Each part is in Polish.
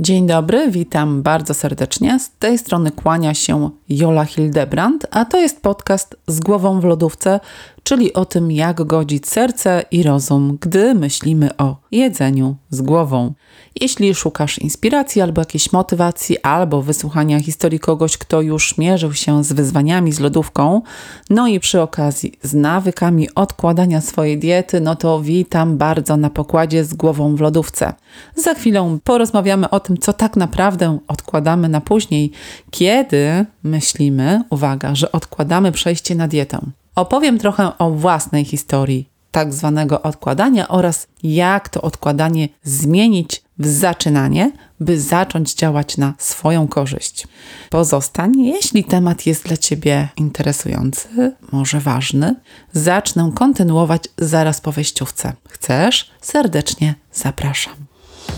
Dzień dobry, witam bardzo serdecznie. Z tej strony kłania się Jola Hildebrand, a to jest podcast z głową w lodówce, czyli o tym, jak godzić serce i rozum, gdy myślimy o jedzeniu z głową. Jeśli szukasz inspiracji albo jakiejś motywacji, albo wysłuchania historii kogoś, kto już mierzył się z wyzwaniami z lodówką, no i przy okazji z nawykami odkładania swojej diety, no to witam bardzo na pokładzie z głową w lodówce. Za chwilę porozmawiamy o tym, co tak naprawdę odkładamy na później, kiedy myślimy, uwaga, że odkładamy przejście na dietę. Opowiem trochę o własnej historii tak zwanego odkładania oraz jak to odkładanie zmienić w zaczynanie, by zacząć działać na swoją korzyść. Pozostań, jeśli temat jest dla Ciebie interesujący, może ważny, zacznę kontynuować zaraz po wejściówce. Chcesz? Serdecznie zapraszam.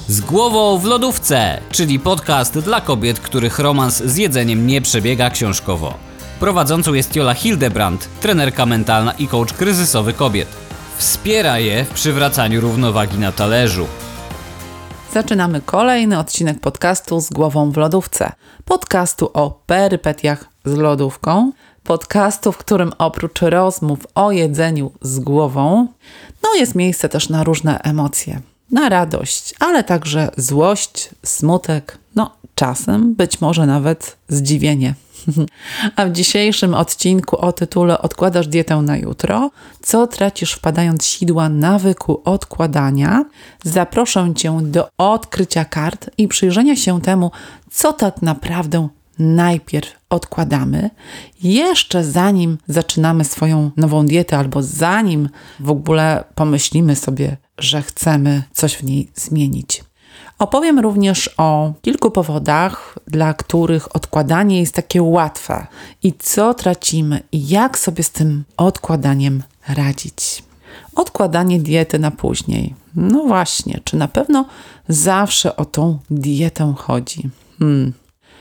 Z głową w lodówce, czyli podcast dla kobiet, których romans z jedzeniem nie przebiega książkowo. Prowadzącą jest Jola Hildebrand, trenerka mentalna i coach kryzysowy kobiet. Wspiera je w przywracaniu równowagi na talerzu. Zaczynamy kolejny odcinek podcastu z głową w lodówce. Podcastu o perypetiach z lodówką. Podcastu, w którym oprócz rozmów o jedzeniu z głową, no jest miejsce też na różne emocje. Na radość, ale także złość, smutek, no czasem być może nawet zdziwienie. A w dzisiejszym odcinku o tytule Odkładasz dietę na jutro, co tracisz wpadając sidła nawyku odkładania, zaproszę Cię do odkrycia kart i przyjrzenia się temu, co tak naprawdę najpierw odkładamy, jeszcze zanim zaczynamy swoją nową dietę, albo zanim w ogóle pomyślimy sobie, że chcemy coś w niej zmienić. Opowiem również o kilku powodach, dla których odkładanie jest takie łatwe i co tracimy i jak sobie z tym odkładaniem radzić. Odkładanie diety na później. No właśnie, czy na pewno zawsze o tą dietę chodzi? Hmm.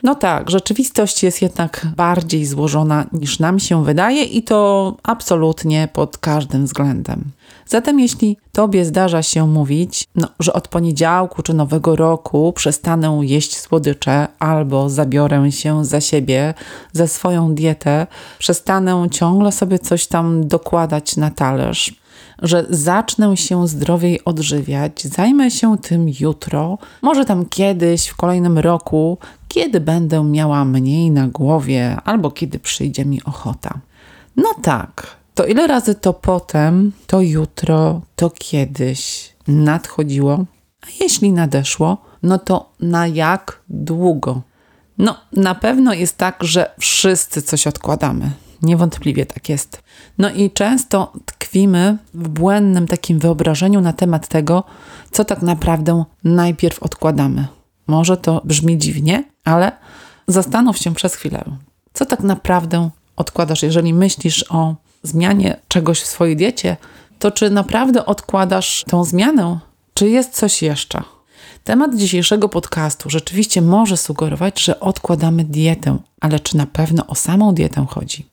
No tak, rzeczywistość jest jednak bardziej złożona niż nam się wydaje i to absolutnie pod każdym względem. Zatem jeśli Tobie zdarza się mówić, no, że od poniedziałku czy nowego roku przestanę jeść słodycze albo zabiorę się za siebie, za swoją dietę, przestanę ciągle sobie coś tam dokładać na talerz, że zacznę się zdrowiej odżywiać, zajmę się tym jutro, może tam kiedyś w kolejnym roku, kiedy będę miała mniej na głowie albo kiedy przyjdzie mi ochota. No tak, to ile razy to potem, to jutro, to kiedyś nadchodziło? A jeśli nadeszło, no to na jak długo? No, na pewno jest tak, że wszyscy coś odkładamy. Niewątpliwie tak jest. No i często tkwimy w błędnym takim wyobrażeniu na temat tego, co tak naprawdę najpierw odkładamy. Może to brzmi dziwnie, ale zastanów się przez chwilę, co tak naprawdę odkładasz, jeżeli myślisz o zmianie czegoś w swojej diecie, to czy naprawdę odkładasz tą zmianę, czy jest coś jeszcze? Temat dzisiejszego podcastu rzeczywiście może sugerować, że odkładamy dietę, ale czy na pewno o samą dietę chodzi?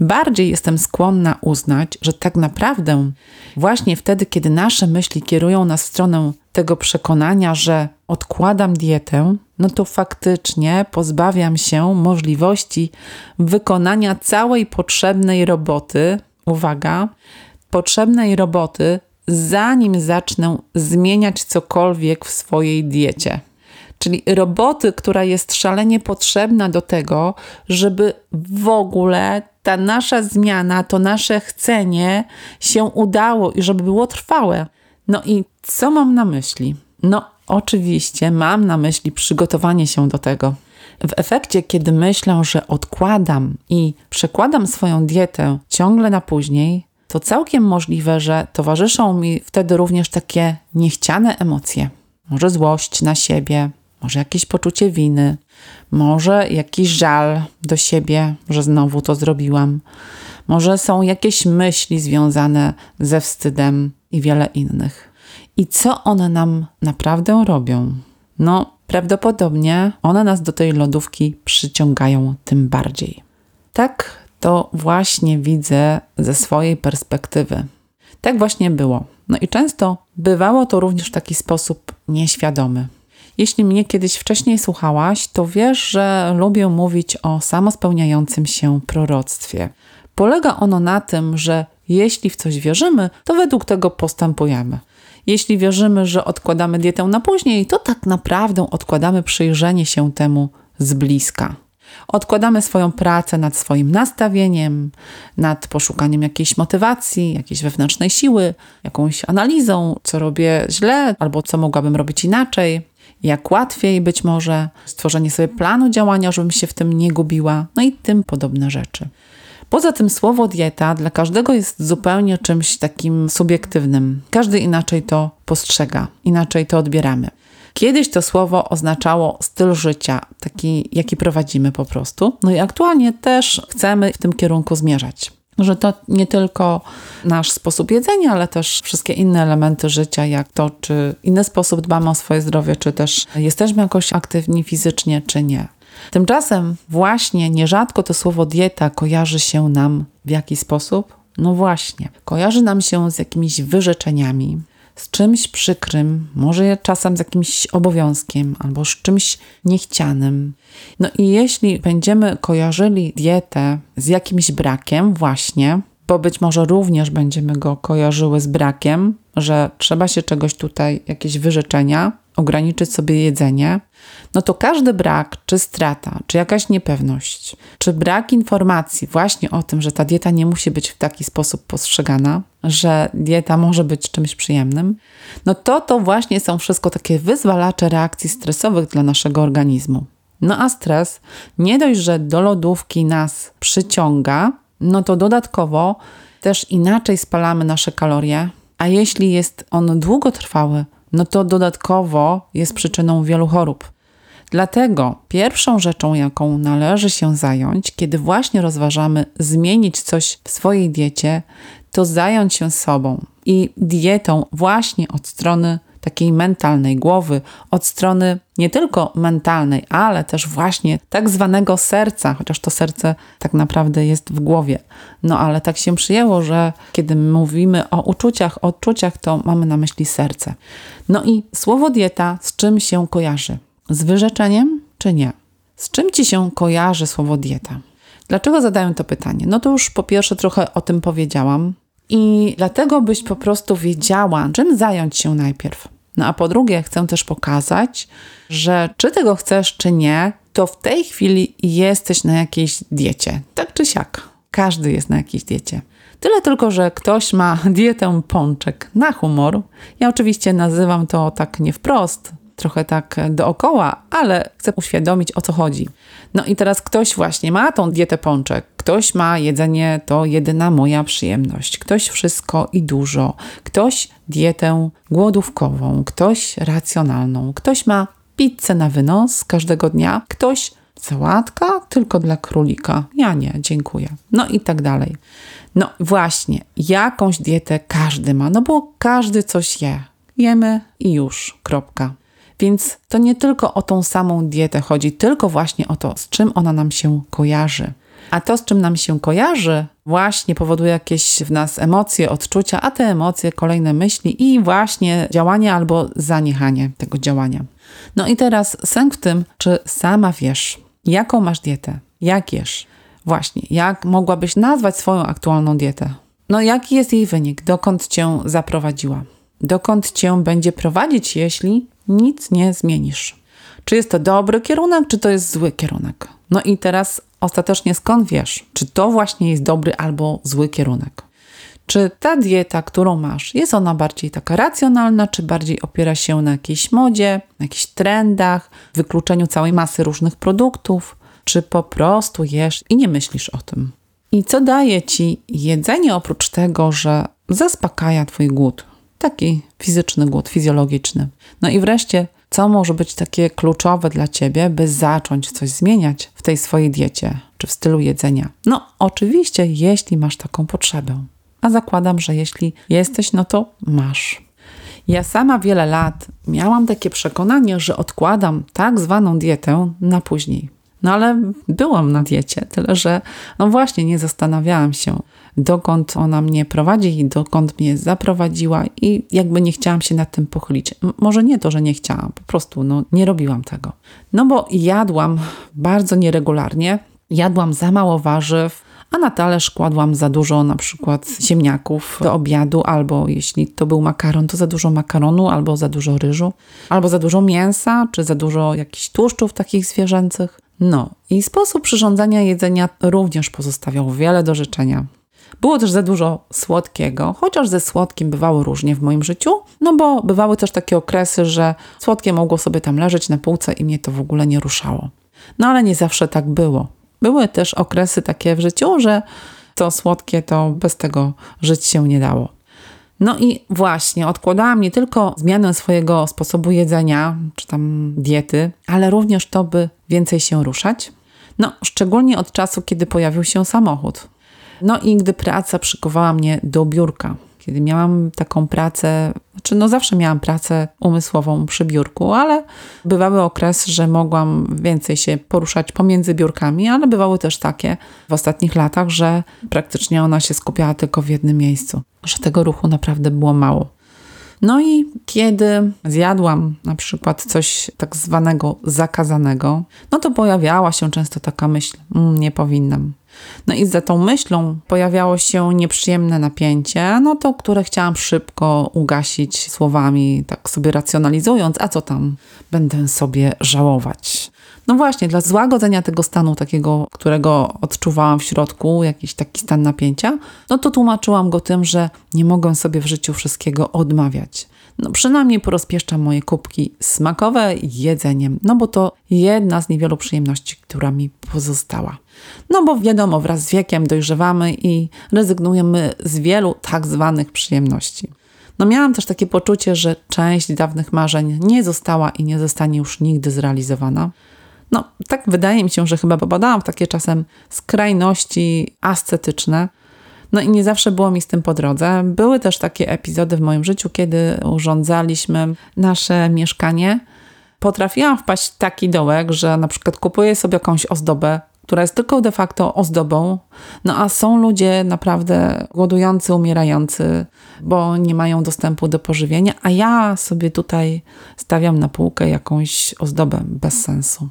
Bardziej jestem skłonna uznać, że tak naprawdę właśnie wtedy, kiedy nasze myśli kierują nas w stronę tego przekonania, że odkładam dietę, no to faktycznie pozbawiam się możliwości wykonania całej potrzebnej roboty, uwaga, potrzebnej roboty, zanim zacznę zmieniać cokolwiek w swojej diecie. Czyli roboty, która jest szalenie potrzebna do tego, żeby w ogóle ta nasza zmiana, to nasze chcenie się udało i żeby było trwałe. No i co mam na myśli? No, oczywiście mam na myśli przygotowanie się do tego. W efekcie, kiedy myślę, że odkładam i przekładam swoją dietę ciągle na później, to całkiem możliwe, że towarzyszą mi wtedy również takie niechciane emocje. Może złość na siebie, może jakieś poczucie winy, może jakiś żal do siebie, że znowu to zrobiłam, może są jakieś myśli związane ze wstydem i wiele innych. I co one nam naprawdę robią? No, prawdopodobnie one nas do tej lodówki przyciągają tym bardziej. Tak to właśnie widzę ze swojej perspektywy. Tak właśnie było. No i często bywało to również w taki sposób nieświadomy. Jeśli mnie kiedyś wcześniej słuchałaś, to wiesz, że lubię mówić o samospełniającym się proroctwie. Polega ono na tym, że jeśli w coś wierzymy, to według tego postępujemy. Jeśli wierzymy, że odkładamy dietę na później, to tak naprawdę odkładamy przyjrzenie się temu z bliska. Odkładamy swoją pracę nad swoim nastawieniem, nad poszukaniem jakiejś motywacji, jakiejś wewnętrznej siły, jakąś analizą, co robię źle albo co mogłabym robić inaczej, jak łatwiej być może, stworzenie sobie planu działania, żebym się w tym nie gubiła, no i tym podobne rzeczy. Poza tym słowo dieta dla każdego jest zupełnie czymś takim subiektywnym. Każdy inaczej to postrzega, inaczej to odbieramy. Kiedyś to słowo oznaczało styl życia, taki jaki prowadzimy po prostu. No i aktualnie też chcemy w tym kierunku zmierzać. Że to nie tylko nasz sposób jedzenia, ale też wszystkie inne elementy życia, jak to, czy inny sposób dbamy o swoje zdrowie, czy też jesteśmy jakoś aktywni fizycznie, czy nie. Tymczasem właśnie nierzadko to słowo dieta kojarzy się nam w jaki sposób? No właśnie, kojarzy nam się z jakimiś wyrzeczeniami, z czymś przykrym, może czasem z jakimś obowiązkiem albo z czymś niechcianym. No i jeśli będziemy kojarzyli dietę z jakimś brakiem, właśnie, bo być może również będziemy go kojarzyły z brakiem, że trzeba się czegoś tutaj, jakieś wyrzeczenia, ograniczyć sobie jedzenie, no to każdy brak, czy strata, czy jakaś niepewność, czy brak informacji właśnie o tym, że ta dieta nie musi być w taki sposób postrzegana, że dieta może być czymś przyjemnym, no to to właśnie są wszystko takie wyzwalacze reakcji stresowych dla naszego organizmu. No a stres nie dość, że do lodówki nas przyciąga, no to dodatkowo też inaczej spalamy nasze kalorie, a jeśli jest on długotrwały, no to dodatkowo jest przyczyną wielu chorób. Dlatego pierwszą rzeczą, jaką należy się zająć, kiedy właśnie rozważamy zmienić coś w swojej diecie, to zająć się sobą i dietą właśnie od strony takiej mentalnej głowy, od strony nie tylko mentalnej, ale też właśnie tak zwanego serca, chociaż to serce tak naprawdę jest w głowie. No ale tak się przyjęło, że kiedy mówimy o uczuciach, o odczuciach, to mamy na myśli serce. No i słowo dieta z czym się kojarzy? Z wyrzeczeniem czy nie? Z czym ci się kojarzy słowo dieta? Dlaczego zadaję to pytanie? No to już po pierwsze trochę o tym powiedziałam. I dlatego byś po prostu wiedziała, czym zająć się najpierw. No a po drugie, chcę też pokazać, że czy tego chcesz, czy nie, to w tej chwili jesteś na jakiejś diecie. Tak czy siak. Każdy jest na jakiejś diecie. Tyle tylko, że ktoś ma dietę pączek na humor. Ja oczywiście nazywam to tak nie wprost, trochę tak dookoła, ale chcę uświadomić o co chodzi. No i teraz ktoś właśnie ma tą dietę pączek, ktoś ma jedzenie to jedyna moja przyjemność, ktoś wszystko i dużo, ktoś dietę głodówkową, ktoś racjonalną, ktoś ma pizzę na wynos każdego dnia, ktoś sałatka tylko dla królika. Ja nie, dziękuję. No i tak dalej. No właśnie, jakąś dietę każdy ma, no bo każdy coś je. Jemy i już, kropka. Więc to nie tylko o tą samą dietę chodzi, tylko właśnie o to, z czym ona nam się kojarzy. A to, z czym nam się kojarzy, właśnie powoduje jakieś w nas emocje, odczucia, a te emocje, kolejne myśli i właśnie działanie albo zaniechanie tego działania. No i teraz sęk w tym, czy sama wiesz, jaką masz dietę, jak jesz. Właśnie, jak mogłabyś nazwać swoją aktualną dietę? No, jaki jest jej wynik? Dokąd cię zaprowadziła? Dokąd cię będzie prowadzić, jeśli nic nie zmienisz? Czy jest to dobry kierunek, czy to jest zły kierunek? No i teraz ostatecznie skąd wiesz, czy to właśnie jest dobry albo zły kierunek? Czy ta dieta, którą masz, jest ona bardziej taka racjonalna, czy bardziej opiera się na jakiejś modzie, na jakichś trendach, wykluczeniu całej masy różnych produktów, czy po prostu jesz i nie myślisz o tym? I co daje ci jedzenie oprócz tego, że zaspokaja twój głód? Taki fizyczny głód, fizjologiczny. No i wreszcie, co może być takie kluczowe dla ciebie, by zacząć coś zmieniać w tej swojej diecie czy w stylu jedzenia? No, oczywiście, jeśli masz taką potrzebę. A zakładam, że jeśli jesteś, no to masz. Ja sama wiele lat miałam takie przekonanie, że odkładam tak zwaną dietę na później, No ale byłam na diecie, tyle że no właśnie nie zastanawiałam się, dokąd ona mnie prowadzi i dokąd mnie zaprowadziła i jakby nie chciałam się nad tym pochylić. M może nie to, że nie chciałam, po prostu no, nie robiłam tego. No bo jadłam bardzo nieregularnie, jadłam za mało warzyw, a na talerz kładłam za dużo na przykład ziemniaków do obiadu, albo jeśli to był makaron, to za dużo makaronu, albo za dużo ryżu, albo za dużo mięsa, czy za dużo jakichś tłuszczów takich zwierzęcych. No i sposób przyrządzania jedzenia również pozostawiał wiele do życzenia. Było też za dużo słodkiego, chociaż ze słodkim bywało różnie w moim życiu, no bo bywały też takie okresy, że słodkie mogło sobie tam leżeć na półce i mnie to w ogóle nie ruszało. No ale nie zawsze tak było. Były też okresy takie w życiu, że to słodkie to bez tego żyć się nie dało. No i właśnie odkładałam nie tylko zmianę swojego sposobu jedzenia, czy tam diety, ale również to, by więcej się ruszać. No, szczególnie od czasu, kiedy pojawił się samochód. No i gdy praca przykowała mnie do biurka, kiedy miałam taką pracę, znaczy no zawsze miałam pracę umysłową przy biurku, ale bywały okresy, że mogłam więcej się poruszać pomiędzy biurkami, ale bywały też takie w ostatnich latach, że praktycznie ona się skupiała tylko w jednym miejscu, że tego ruchu naprawdę było mało. No i kiedy zjadłam na przykład coś tak zwanego zakazanego, no to pojawiała się często taka myśl, mmm, nie powinnam. No i za tą myślą pojawiało się nieprzyjemne napięcie, no to które chciałam szybko ugasić słowami, tak sobie racjonalizując, a co tam będę sobie żałować. No właśnie, dla złagodzenia tego stanu takiego, którego odczuwałam w środku, jakiś taki stan napięcia, no to tłumaczyłam go tym, że nie mogę sobie w życiu wszystkiego odmawiać. No przynajmniej porozpieszczam moje kubki smakowe jedzeniem, no bo to jedna z niewielu przyjemności, która mi pozostała. No bo wiadomo, wraz z wiekiem dojrzewamy i rezygnujemy z wielu tak zwanych przyjemności. No miałam też takie poczucie, że część dawnych marzeń nie została i nie zostanie już nigdy zrealizowana. No, tak wydaje mi się, że chyba popadałam w takie czasem skrajności ascetyczne. No i nie zawsze było mi z tym po drodze. Były też takie epizody w moim życiu, kiedy urządzaliśmy nasze mieszkanie. Potrafiłam wpaść w taki dołek, że na przykład kupuję sobie jakąś ozdobę, która jest tylko de facto ozdobą, no a są ludzie naprawdę głodujący, umierający, bo nie mają dostępu do pożywienia, a ja sobie tutaj stawiam na półkę jakąś ozdobę bez sensu.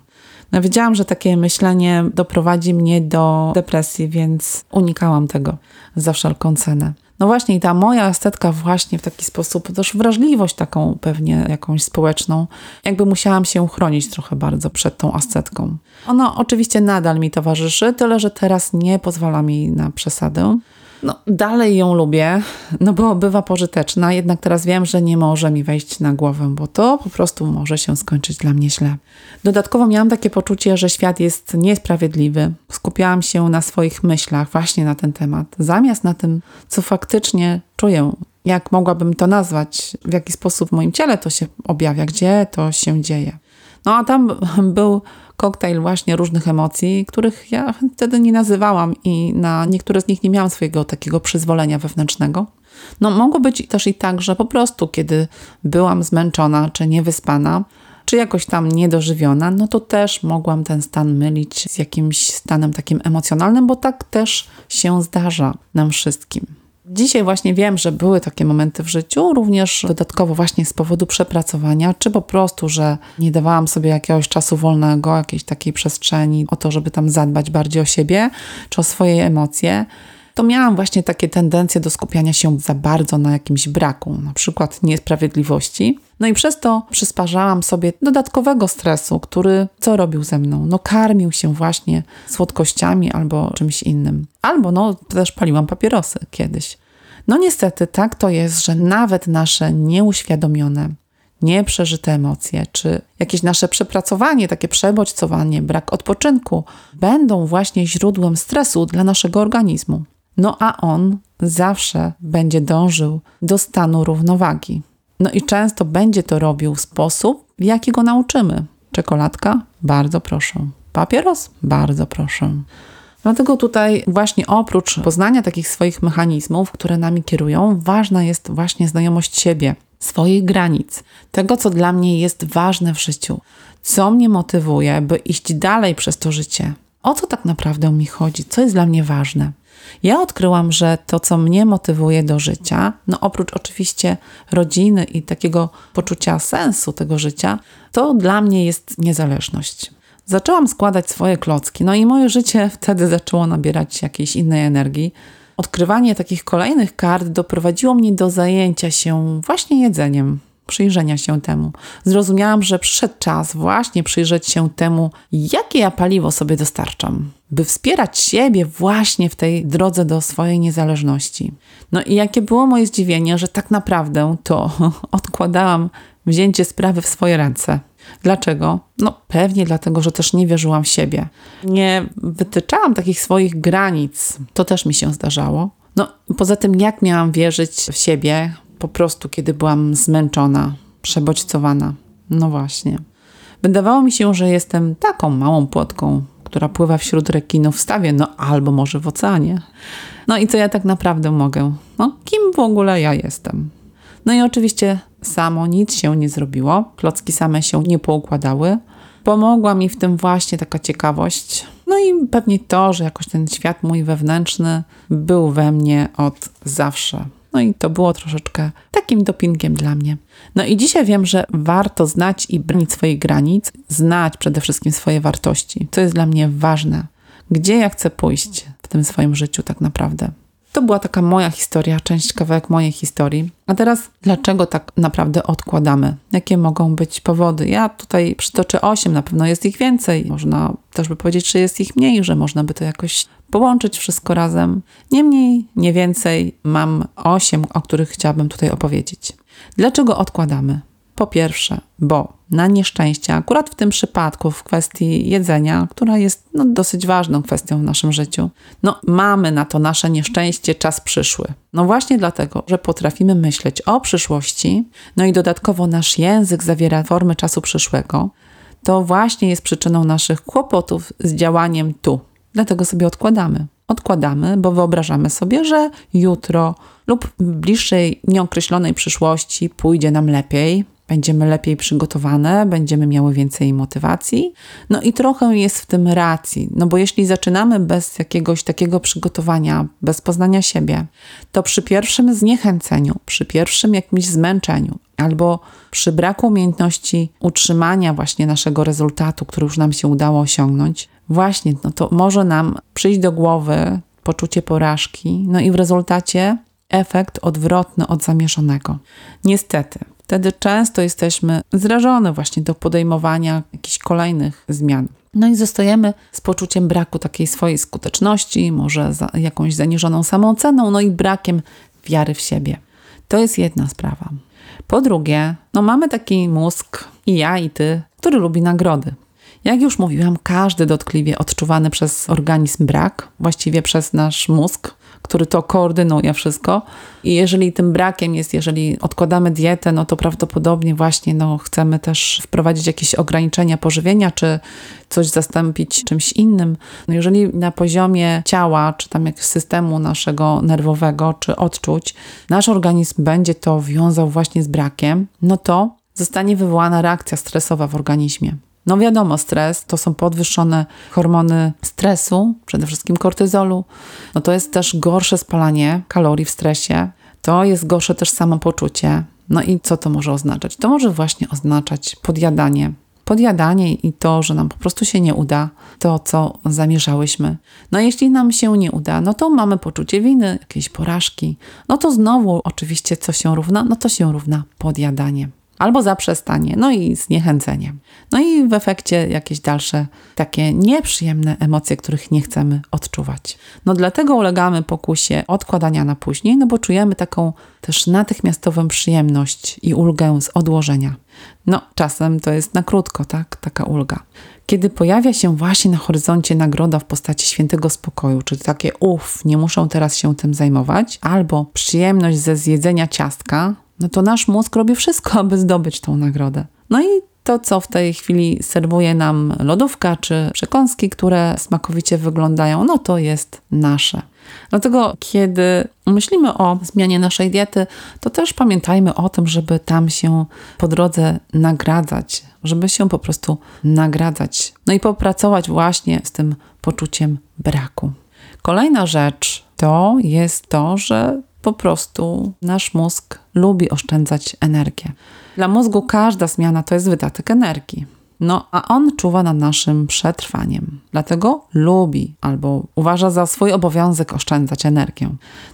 No, wiedziałam, że takie myślenie doprowadzi mnie do depresji, więc unikałam tego za wszelką cenę. No właśnie, i ta moja estetka właśnie w taki sposób, też wrażliwość taką pewnie jakąś społeczną, jakby musiałam się chronić trochę bardzo przed tą ascetką. Ona oczywiście nadal mi towarzyszy, tyle że teraz nie pozwala mi na przesadę. No, dalej ją lubię, no bo bywa pożyteczna, jednak teraz wiem, że nie może mi wejść na głowę, bo to po prostu może się skończyć dla mnie źle. Dodatkowo miałam takie poczucie, że świat jest niesprawiedliwy. Skupiałam się na swoich myślach właśnie na ten temat, zamiast na tym, co faktycznie czuję, jak mogłabym to nazwać, w jaki sposób w moim ciele to się objawia, gdzie to się dzieje. No a tam był koktajl właśnie różnych emocji, których ja wtedy nie nazywałam i na niektóre z nich nie miałam swojego takiego przyzwolenia wewnętrznego. No mogło być też i tak, że po prostu kiedy byłam zmęczona czy niewyspana, czy jakoś tam niedożywiona, no to też mogłam ten stan mylić z jakimś stanem takim emocjonalnym, bo tak też się zdarza nam wszystkim. Dzisiaj właśnie wiem, że były takie momenty w życiu, również dodatkowo właśnie z powodu przepracowania, czy po prostu, że nie dawałam sobie jakiegoś czasu wolnego, jakiejś takiej przestrzeni o to, żeby tam zadbać bardziej o siebie, czy o swoje emocje to miałam właśnie takie tendencje do skupiania się za bardzo na jakimś braku, na przykład niesprawiedliwości. No i przez to przysparzałam sobie dodatkowego stresu, który co robił ze mną? No karmił się właśnie słodkościami albo czymś innym. Albo no też paliłam papierosy kiedyś. No niestety tak to jest, że nawet nasze nieuświadomione, nieprzeżyte emocje, czy jakieś nasze przepracowanie, takie przebodźcowanie, brak odpoczynku, będą właśnie źródłem stresu dla naszego organizmu. No a on zawsze będzie dążył do stanu równowagi. No i często będzie to robił w sposób, w jaki go nauczymy. Czekoladka? Bardzo proszę. Papieros? Bardzo proszę. Dlatego tutaj właśnie oprócz poznania takich swoich mechanizmów, które nami kierują, ważna jest właśnie znajomość siebie, swoich granic, tego, co dla mnie jest ważne w życiu, Co mnie motywuje, by iść dalej przez to życie? O co tak naprawdę mi chodzi? Co jest dla mnie ważne? Ja odkryłam, że to, co mnie motywuje do życia, no oprócz oczywiście rodziny i takiego poczucia sensu tego życia, to dla mnie jest niezależność. Zaczęłam składać swoje klocki, no i moje życie wtedy zaczęło nabierać jakiejś innej energii. Odkrywanie takich kolejnych kart doprowadziło mnie do zajęcia się właśnie jedzeniem, przyjrzenia się temu. Zrozumiałam, że przyszedł czas właśnie przyjrzeć się temu, jakie ja paliwo sobie dostarczam, by wspierać siebie właśnie w tej drodze do swojej niezależności. No i jakie było moje zdziwienie, że tak naprawdę to odkładałam wzięcie sprawy w swoje ręce. Dlaczego? No pewnie dlatego, że też nie wierzyłam w siebie. Nie wytyczałam takich swoich granic. To też mi się zdarzało. No poza tym, jak miałam wierzyć w siebie po prostu, kiedy byłam zmęczona, przebodźcowana? No właśnie. Wydawało mi się, że jestem taką małą płotką, która pływa wśród rekinów w stawie, no albo może w oceanie. No i co ja tak naprawdę mogę? No, kim w ogóle ja jestem? No i oczywiście samo nic się nie zrobiło, klocki same się nie poukładały. Pomogła mi w tym właśnie taka ciekawość. No i pewnie to, że jakoś ten świat mój wewnętrzny był we mnie od zawsze. No i to było troszeczkę takim dopinkiem dla mnie. No i dzisiaj wiem, że warto znać i bronić swoich granic, znać przede wszystkim swoje wartości. To jest dla mnie ważne. Gdzie ja chcę pójść w tym swoim życiu tak naprawdę. To była taka moja historia, część kawałek mojej historii. A teraz, dlaczego tak naprawdę odkładamy? Jakie mogą być powody? Ja tutaj przytoczę osiem, na pewno jest ich więcej. Można też by powiedzieć, że jest ich mniej, że można by to jakoś połączyć wszystko razem. Niemniej, nie więcej, mam osiem, o których chciałabym tutaj opowiedzieć. Dlaczego odkładamy? Po pierwsze, bo na nieszczęście, akurat w tym przypadku, w kwestii jedzenia, która jest no, dosyć ważną kwestią w naszym życiu, no, mamy na to nasze nieszczęście czas przyszły. No właśnie dlatego, że potrafimy myśleć o przyszłości, no i dodatkowo nasz język zawiera formę czasu przyszłego, to właśnie jest przyczyną naszych kłopotów z działaniem tu. Dlatego sobie odkładamy. Odkładamy, bo wyobrażamy sobie, że jutro lub w bliższej, nieokreślonej przyszłości pójdzie nam lepiej, będziemy lepiej przygotowane, będziemy miały więcej motywacji. No i trochę jest w tym racji, no bo jeśli zaczynamy bez jakiegoś takiego przygotowania, bez poznania siebie, to przy pierwszym zniechęceniu, przy pierwszym jakimś zmęczeniu, albo przy braku umiejętności utrzymania właśnie naszego rezultatu, który już nam się udało osiągnąć, właśnie no to może nam przyjść do głowy poczucie porażki, no i w rezultacie efekt odwrotny od zamierzonego. Niestety, wtedy często jesteśmy zrażone właśnie do podejmowania jakichś kolejnych zmian. No i zostajemy z poczuciem braku takiej swojej skuteczności, może za jakąś zaniżoną samooceną, no i brakiem wiary w siebie. To jest jedna sprawa. Po drugie, no mamy taki mózg, i ja, i ty, który lubi nagrody. Jak już mówiłam, każdy dotkliwie odczuwany przez organizm brak, właściwie przez nasz mózg, który to koordynuje wszystko. I jeżeli tym brakiem jest, jeżeli odkładamy dietę, no to prawdopodobnie właśnie no, chcemy też wprowadzić jakieś ograniczenia pożywienia, czy coś zastąpić czymś innym. No jeżeli na poziomie ciała, czy tam jak systemu naszego nerwowego, czy odczuć, nasz organizm będzie to wiązał właśnie z brakiem, no to zostanie wywołana reakcja stresowa w organizmie. No wiadomo, stres to są podwyższone hormony stresu, przede wszystkim kortyzolu. No to jest też gorsze spalanie kalorii w stresie. To jest gorsze też samopoczucie. No i co to może oznaczać? To może właśnie oznaczać podjadanie. Podjadanie i to, że nam po prostu się nie uda to, co zamierzałyśmy. No jeśli nam się nie uda, no to mamy poczucie winy, jakieś porażki. No to znowu oczywiście co się równa? No to się równa podjadanie albo zaprzestanie, no i zniechęcenie. No i w efekcie jakieś dalsze takie nieprzyjemne emocje, których nie chcemy odczuwać. No dlatego ulegamy pokusie odkładania na później, no bo czujemy taką też natychmiastową przyjemność i ulgę z odłożenia. No czasem to jest na krótko, tak? Taka ulga. Kiedy pojawia się właśnie na horyzoncie nagroda w postaci świętego spokoju, czyli takie uff, nie muszę teraz się tym zajmować, albo przyjemność ze zjedzenia ciastka, no to nasz mózg robi wszystko, aby zdobyć tą nagrodę. No i to, co w tej chwili serwuje nam lodówka czy przekąski, które smakowicie wyglądają, no to jest nasze. Dlatego, kiedy myślimy o zmianie naszej diety, to też pamiętajmy o tym, żeby tam się po drodze nagradzać, żeby się po prostu nagradzać. No i popracować właśnie z tym poczuciem braku. Kolejna rzecz to jest to, że po prostu nasz mózg lubi oszczędzać energię. Dla mózgu każda zmiana to jest wydatek energii. No, a on czuwa nad naszym przetrwaniem. Dlatego lubi albo uważa za swój obowiązek oszczędzać energię.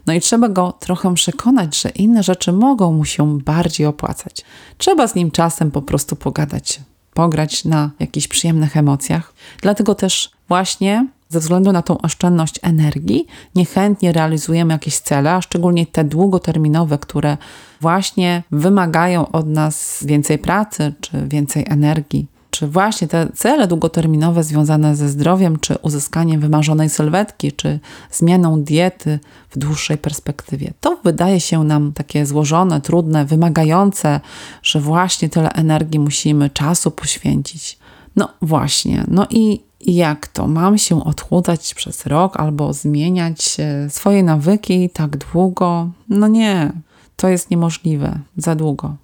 No i trzeba go trochę przekonać, że inne rzeczy mogą mu się bardziej opłacać. Trzeba z nim czasem po prostu pogadać, pograć na jakichś przyjemnych emocjach. Dlatego też właśnie ze względu na tą oszczędność energii, niechętnie realizujemy jakieś cele, a szczególnie te długoterminowe, które właśnie wymagają od nas więcej pracy czy więcej energii. Czy właśnie te cele długoterminowe związane ze zdrowiem, czy uzyskaniem wymarzonej sylwetki, czy zmianą diety w dłuższej perspektywie. To wydaje się nam takie złożone, trudne, wymagające, że właśnie tyle energii musimy, czasu poświęcić. No właśnie, no i jak to? Mam się odchudzać przez rok albo zmieniać swoje nawyki tak długo? No nie, to jest niemożliwe, za długo.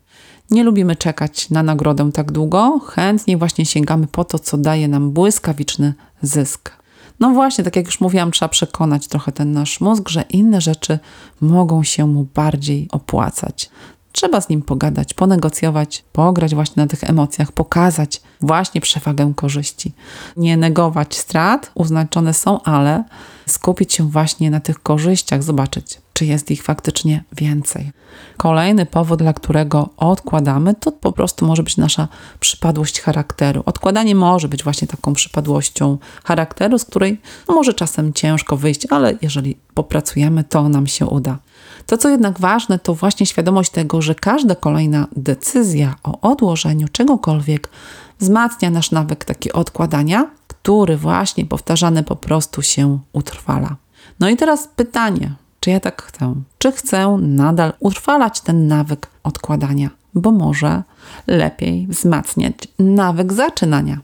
Nie lubimy czekać na nagrodę tak długo, chętnie właśnie sięgamy po to, co daje nam błyskawiczny zysk. No właśnie, tak jak już mówiłam, trzeba przekonać trochę ten nasz mózg, że inne rzeczy mogą się mu bardziej opłacać. Trzeba z nim pogadać, ponegocjować, pograć właśnie na tych emocjach, pokazać właśnie przewagę korzyści. Nie negować strat, uznaczone są, ale skupić się właśnie na tych korzyściach, zobaczyć, czy jest ich faktycznie więcej. Kolejny powód, dla którego odkładamy, to po prostu może być nasza przypadłość charakteru. Odkładanie może być właśnie taką przypadłością charakteru, z której no, może czasem ciężko wyjść, ale jeżeli popracujemy, to nam się uda. To, co jednak ważne, to właśnie świadomość tego, że każda kolejna decyzja o odłożeniu czegokolwiek wzmacnia nasz nawyk taki odkładania, który właśnie powtarzany po prostu się utrwala. No i teraz pytanie, czy ja tak chcę? Czy chcę nadal utrwalać ten nawyk odkładania? Bo może lepiej wzmacniać nawyk zaczynania.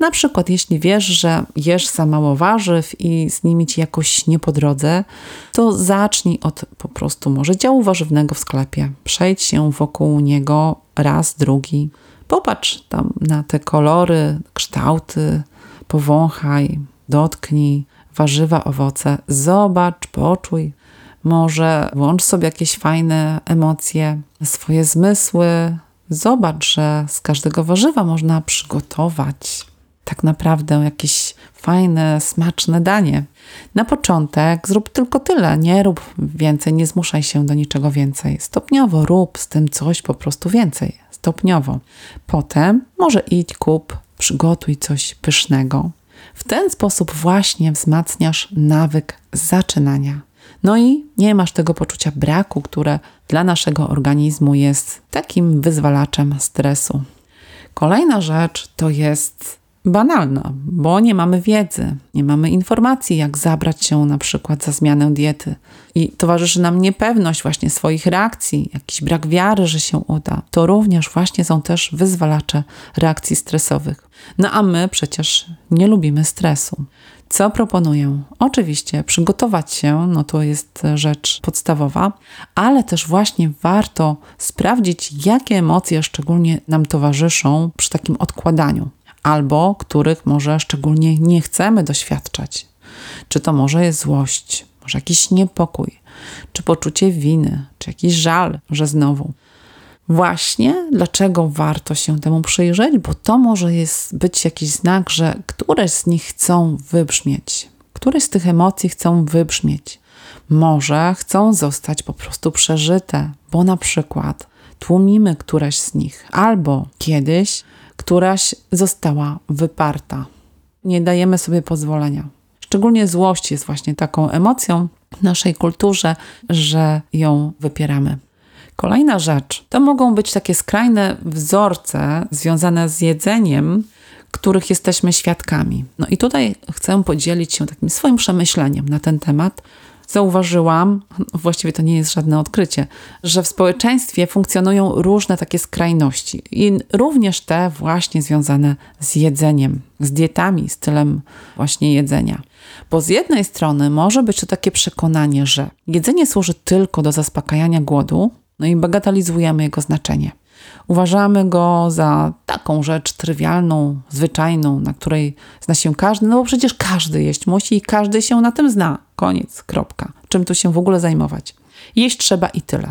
Na przykład, jeśli wiesz, że jesz za mało warzyw i z nimi ci jakoś nie po drodze, to zacznij od po prostu może działu warzywnego w sklepie. Przejdź się wokół niego raz, drugi. Popatrz tam na te kolory, kształty, powąchaj, dotknij warzywa, owoce, zobacz, poczuj. Może włącz sobie jakieś fajne emocje, swoje zmysły. Zobacz, że z każdego warzywa można przygotować tak naprawdę jakieś fajne, smaczne danie. Na początek zrób tylko tyle, nie rób więcej, nie zmuszaj się do niczego więcej. Stopniowo rób z tym coś po prostu więcej, stopniowo. Potem może idź, kup, przygotuj coś pysznego. W ten sposób właśnie wzmacniasz nawyk zaczynania. No i nie masz tego poczucia braku, które dla naszego organizmu jest takim wyzwalaczem stresu. Kolejna rzecz to jest banalna, bo nie mamy wiedzy, nie mamy informacji, jak zabrać się na przykład za zmianę diety. I towarzyszy nam niepewność właśnie swoich reakcji, jakiś brak wiary, że się uda. To również właśnie są też wyzwalacze reakcji stresowych. No a my przecież nie lubimy stresu. Co proponuję? Oczywiście przygotować się, no to jest rzecz podstawowa, ale też właśnie warto sprawdzić, jakie emocje szczególnie nam towarzyszą przy takim odkładaniu, albo których może szczególnie nie chcemy doświadczać. Czy to może jest złość, może jakiś niepokój, czy poczucie winy, czy jakiś żal, że znowu Właśnie dlaczego warto się temu przyjrzeć, bo to może jest być jakiś znak, że któreś z nich chcą wybrzmieć, któreś z tych emocji chcą wybrzmieć. Może chcą zostać po prostu przeżyte, bo na przykład tłumimy któreś z nich, albo kiedyś któraś została wyparta. Nie dajemy sobie pozwolenia. Szczególnie złość jest właśnie taką emocją w naszej kulturze, że ją wypieramy. Kolejna rzecz to mogą być takie skrajne wzorce związane z jedzeniem, których jesteśmy świadkami. No i tutaj chcę podzielić się takim swoim przemyśleniem na ten temat, zauważyłam, właściwie to nie jest żadne odkrycie, że w społeczeństwie funkcjonują różne takie skrajności i również te właśnie związane z jedzeniem, z dietami, stylem właśnie jedzenia. Bo z jednej strony może być to takie przekonanie, że jedzenie służy tylko do zaspokajania głodu, no i bagatelizujemy jego znaczenie. Uważamy go za taką rzecz trywialną, zwyczajną, na której zna się każdy, no bo przecież każdy jeść musi i każdy się na tym zna. Koniec, kropka. Czym tu się w ogóle zajmować? Jeść trzeba i tyle.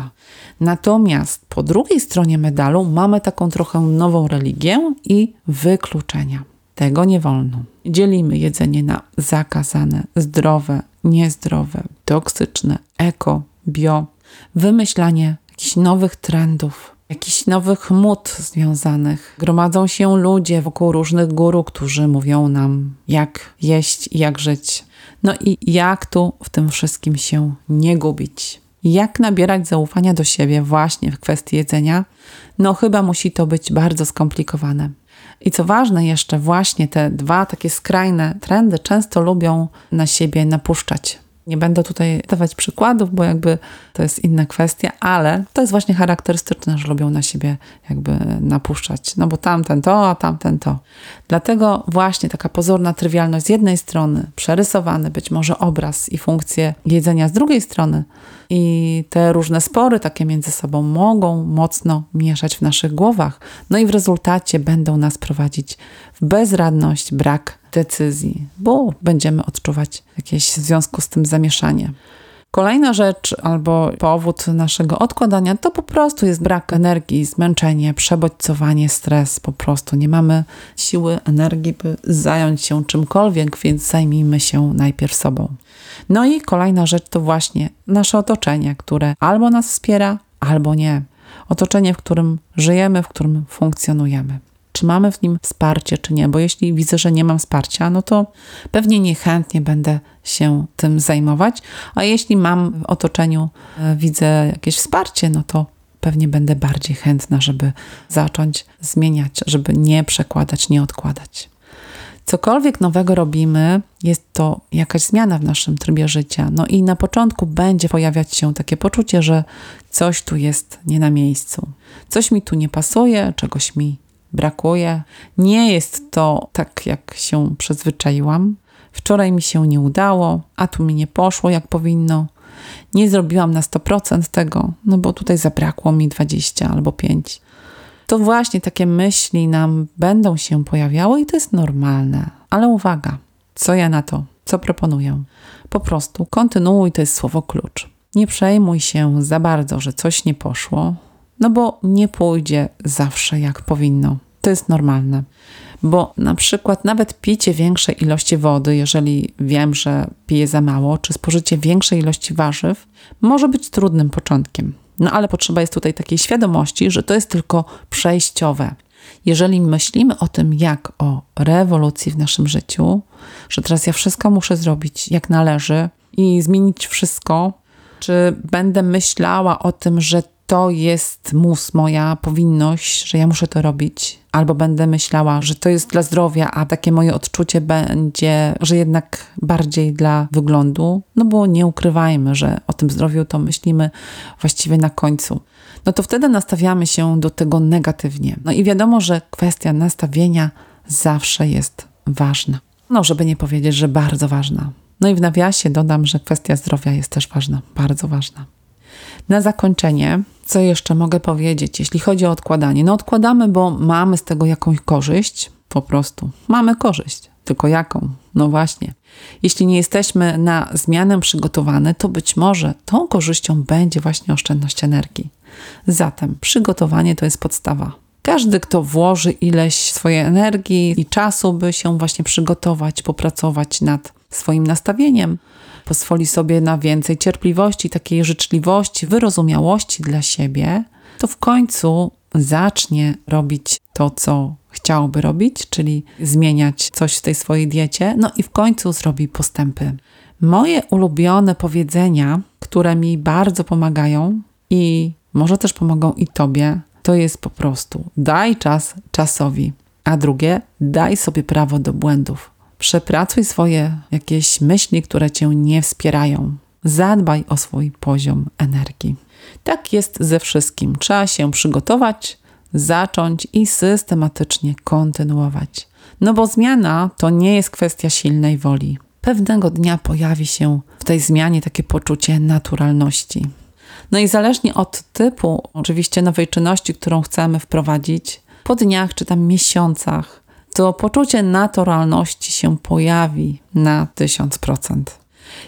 Natomiast po drugiej stronie medalu mamy taką trochę nową religię i wykluczenia. Tego nie wolno. Dzielimy jedzenie na zakazane, zdrowe, niezdrowe, toksyczne, eko, bio, wymyślanie jakichś nowych trendów, jakichś nowych mód związanych. Gromadzą się ludzie wokół różnych guru, którzy mówią nam, jak jeść i jak żyć. No i jak tu w tym wszystkim się nie gubić. Jak nabierać zaufania do siebie właśnie w kwestii jedzenia? No, chyba musi to być bardzo skomplikowane. I co ważne, jeszcze właśnie te dwa takie skrajne trendy często lubią na siebie napuszczać. Nie będę tutaj dawać przykładów, bo jakby to jest inna kwestia, ale to jest właśnie charakterystyczne, że lubią na siebie jakby napuszczać. No bo tamten to, a tamten to. Dlatego właśnie taka pozorna trywialność z jednej strony, przerysowany być może obraz i funkcje jedzenia z drugiej strony i te różne spory takie między sobą mogą mocno mieszać w naszych głowach. No i w rezultacie będą nas prowadzić w bezradność, brak decyzji, bo będziemy odczuwać jakieś w związku z tym zamieszanie. Kolejna rzecz albo powód naszego odkładania to po prostu jest brak energii, zmęczenie, przebodźcowanie, stres. Po prostu nie mamy siły, energii, by zająć się czymkolwiek, więc zajmijmy się najpierw sobą. No i kolejna rzecz to właśnie nasze otoczenie, które albo nas wspiera, albo nie. Otoczenie, w którym żyjemy, w którym funkcjonujemy czy mamy w nim wsparcie, czy nie. Bo jeśli widzę, że nie mam wsparcia, no to pewnie niechętnie będę się tym zajmować. A jeśli mam w otoczeniu, e, widzę jakieś wsparcie, no to pewnie będę bardziej chętna, żeby zacząć zmieniać, żeby nie przekładać, nie odkładać. Cokolwiek nowego robimy, jest to jakaś zmiana w naszym trybie życia. No i na początku będzie pojawiać się takie poczucie, że coś tu jest nie na miejscu. Coś mi tu nie pasuje, czegoś mi brakuje. Nie jest to tak, jak się przyzwyczaiłam. Wczoraj mi się nie udało, a tu mi nie poszło jak powinno. Nie zrobiłam na 100% tego, no bo tutaj zabrakło mi 20 albo 5. To właśnie takie myśli nam będą się pojawiały i to jest normalne. Ale uwaga, co ja na to, co proponuję? Po prostu kontynuuj, to jest słowo klucz. Nie przejmuj się za bardzo, że coś nie poszło, no bo nie pójdzie zawsze jak powinno. To jest normalne. Bo na przykład nawet picie większej ilości wody, jeżeli wiem, że piję za mało, czy spożycie większej ilości warzyw, może być trudnym początkiem. No ale potrzeba jest tutaj takiej świadomości, że to jest tylko przejściowe. Jeżeli myślimy o tym jak o rewolucji w naszym życiu, że teraz ja wszystko muszę zrobić jak należy i zmienić wszystko, czy będę myślała o tym, że to jest mus, moja powinność, że ja muszę to robić, albo będę myślała, że to jest dla zdrowia, a takie moje odczucie będzie, że jednak bardziej dla wyglądu, no bo nie ukrywajmy, że o tym zdrowiu to myślimy właściwie na końcu. No to wtedy nastawiamy się do tego negatywnie. No i wiadomo, że kwestia nastawienia zawsze jest ważna. No, żeby nie powiedzieć, że bardzo ważna. No i w nawiasie dodam, że kwestia zdrowia jest też ważna, bardzo ważna. Na zakończenie, co jeszcze mogę powiedzieć, jeśli chodzi o odkładanie? No, odkładamy, bo mamy z tego jakąś korzyść, po prostu. Mamy korzyść, tylko jaką? No właśnie. Jeśli nie jesteśmy na zmianę przygotowane, to być może tą korzyścią będzie właśnie oszczędność energii. Zatem przygotowanie to jest podstawa. Każdy, kto włoży ileś swojej energii i czasu, by się właśnie przygotować, popracować nad swoim nastawieniem, pozwoli sobie na więcej cierpliwości, takiej życzliwości, wyrozumiałości dla siebie, to w końcu zacznie robić to, co chciałby robić, czyli zmieniać coś w tej swojej diecie, no i w końcu zrobi postępy. Moje ulubione powiedzenia, które mi bardzo pomagają i może też pomogą i tobie, to jest po prostu daj czas czasowi, a drugie daj sobie prawo do błędów. Przepracuj swoje jakieś myśli, które cię nie wspierają. zadbaj o swój poziom energii. Tak jest ze wszystkim. Trzeba się przygotować, zacząć i systematycznie kontynuować. No bo zmiana to nie jest kwestia silnej woli. Pewnego dnia pojawi się w tej zmianie takie poczucie naturalności. No i zależnie od typu, oczywiście, nowej czynności, którą chcemy wprowadzić, po dniach czy tam miesiącach, to poczucie naturalności się pojawi na 1000%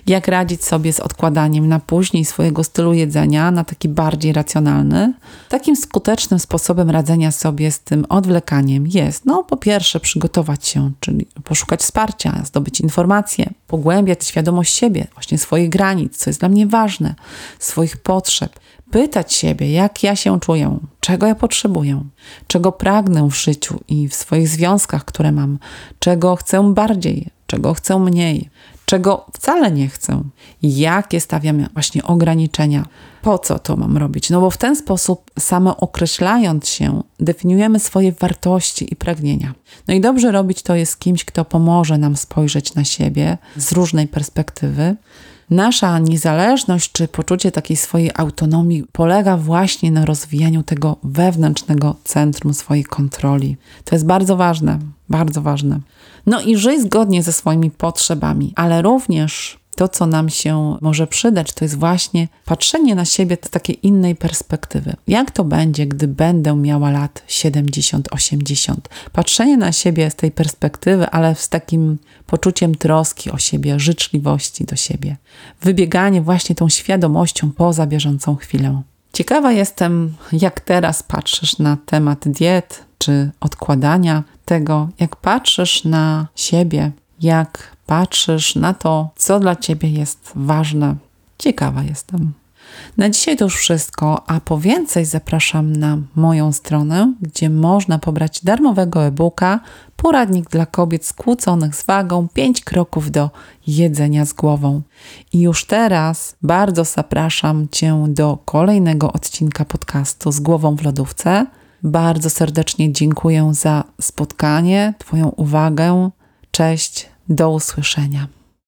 jak radzić sobie z odkładaniem na później swojego stylu jedzenia, na taki bardziej racjonalny. Takim skutecznym sposobem radzenia sobie z tym odwlekaniem jest, no po pierwsze, przygotować się, czyli poszukać wsparcia, zdobyć informacje, pogłębiać świadomość siebie, właśnie swoich granic, co jest dla mnie ważne, swoich potrzeb. Pytać siebie, jak ja się czuję, czego ja potrzebuję, czego pragnę w życiu i w swoich związkach, które mam, czego chcę bardziej, czego chcę mniej, czego wcale nie chcę, jakie stawiam właśnie ograniczenia, po co to mam robić. No bo w ten sposób, samo określając się, definiujemy swoje wartości i pragnienia. No i dobrze robić to jest kimś, kto pomoże nam spojrzeć na siebie z różnej perspektywy. Nasza niezależność czy poczucie takiej swojej autonomii polega właśnie na rozwijaniu tego wewnętrznego centrum swojej kontroli. To jest bardzo ważne, bardzo ważne. No i żyj zgodnie ze swoimi potrzebami, ale również to, co nam się może przydać, to jest właśnie patrzenie na siebie z takiej innej perspektywy. Jak to będzie, gdy będę miała lat 70-80? Patrzenie na siebie z tej perspektywy, ale z takim poczuciem troski o siebie, życzliwości do siebie. Wybieganie właśnie tą świadomością poza bieżącą chwilę. Ciekawa jestem, jak teraz patrzysz na temat diet czy odkładania tego, jak patrzysz na siebie, jak patrzysz na to, co dla ciebie jest ważne. Ciekawa jestem. Na dzisiaj to już wszystko, a po więcej zapraszam na moją stronę, gdzie można pobrać darmowego e-booka Poradnik dla kobiet skłóconych z wagą 5 kroków do jedzenia z głową. I już teraz bardzo zapraszam Cię do kolejnego odcinka podcastu z głową w lodówce. Bardzo serdecznie dziękuję za spotkanie, Twoją uwagę. Cześć, do usłyszenia.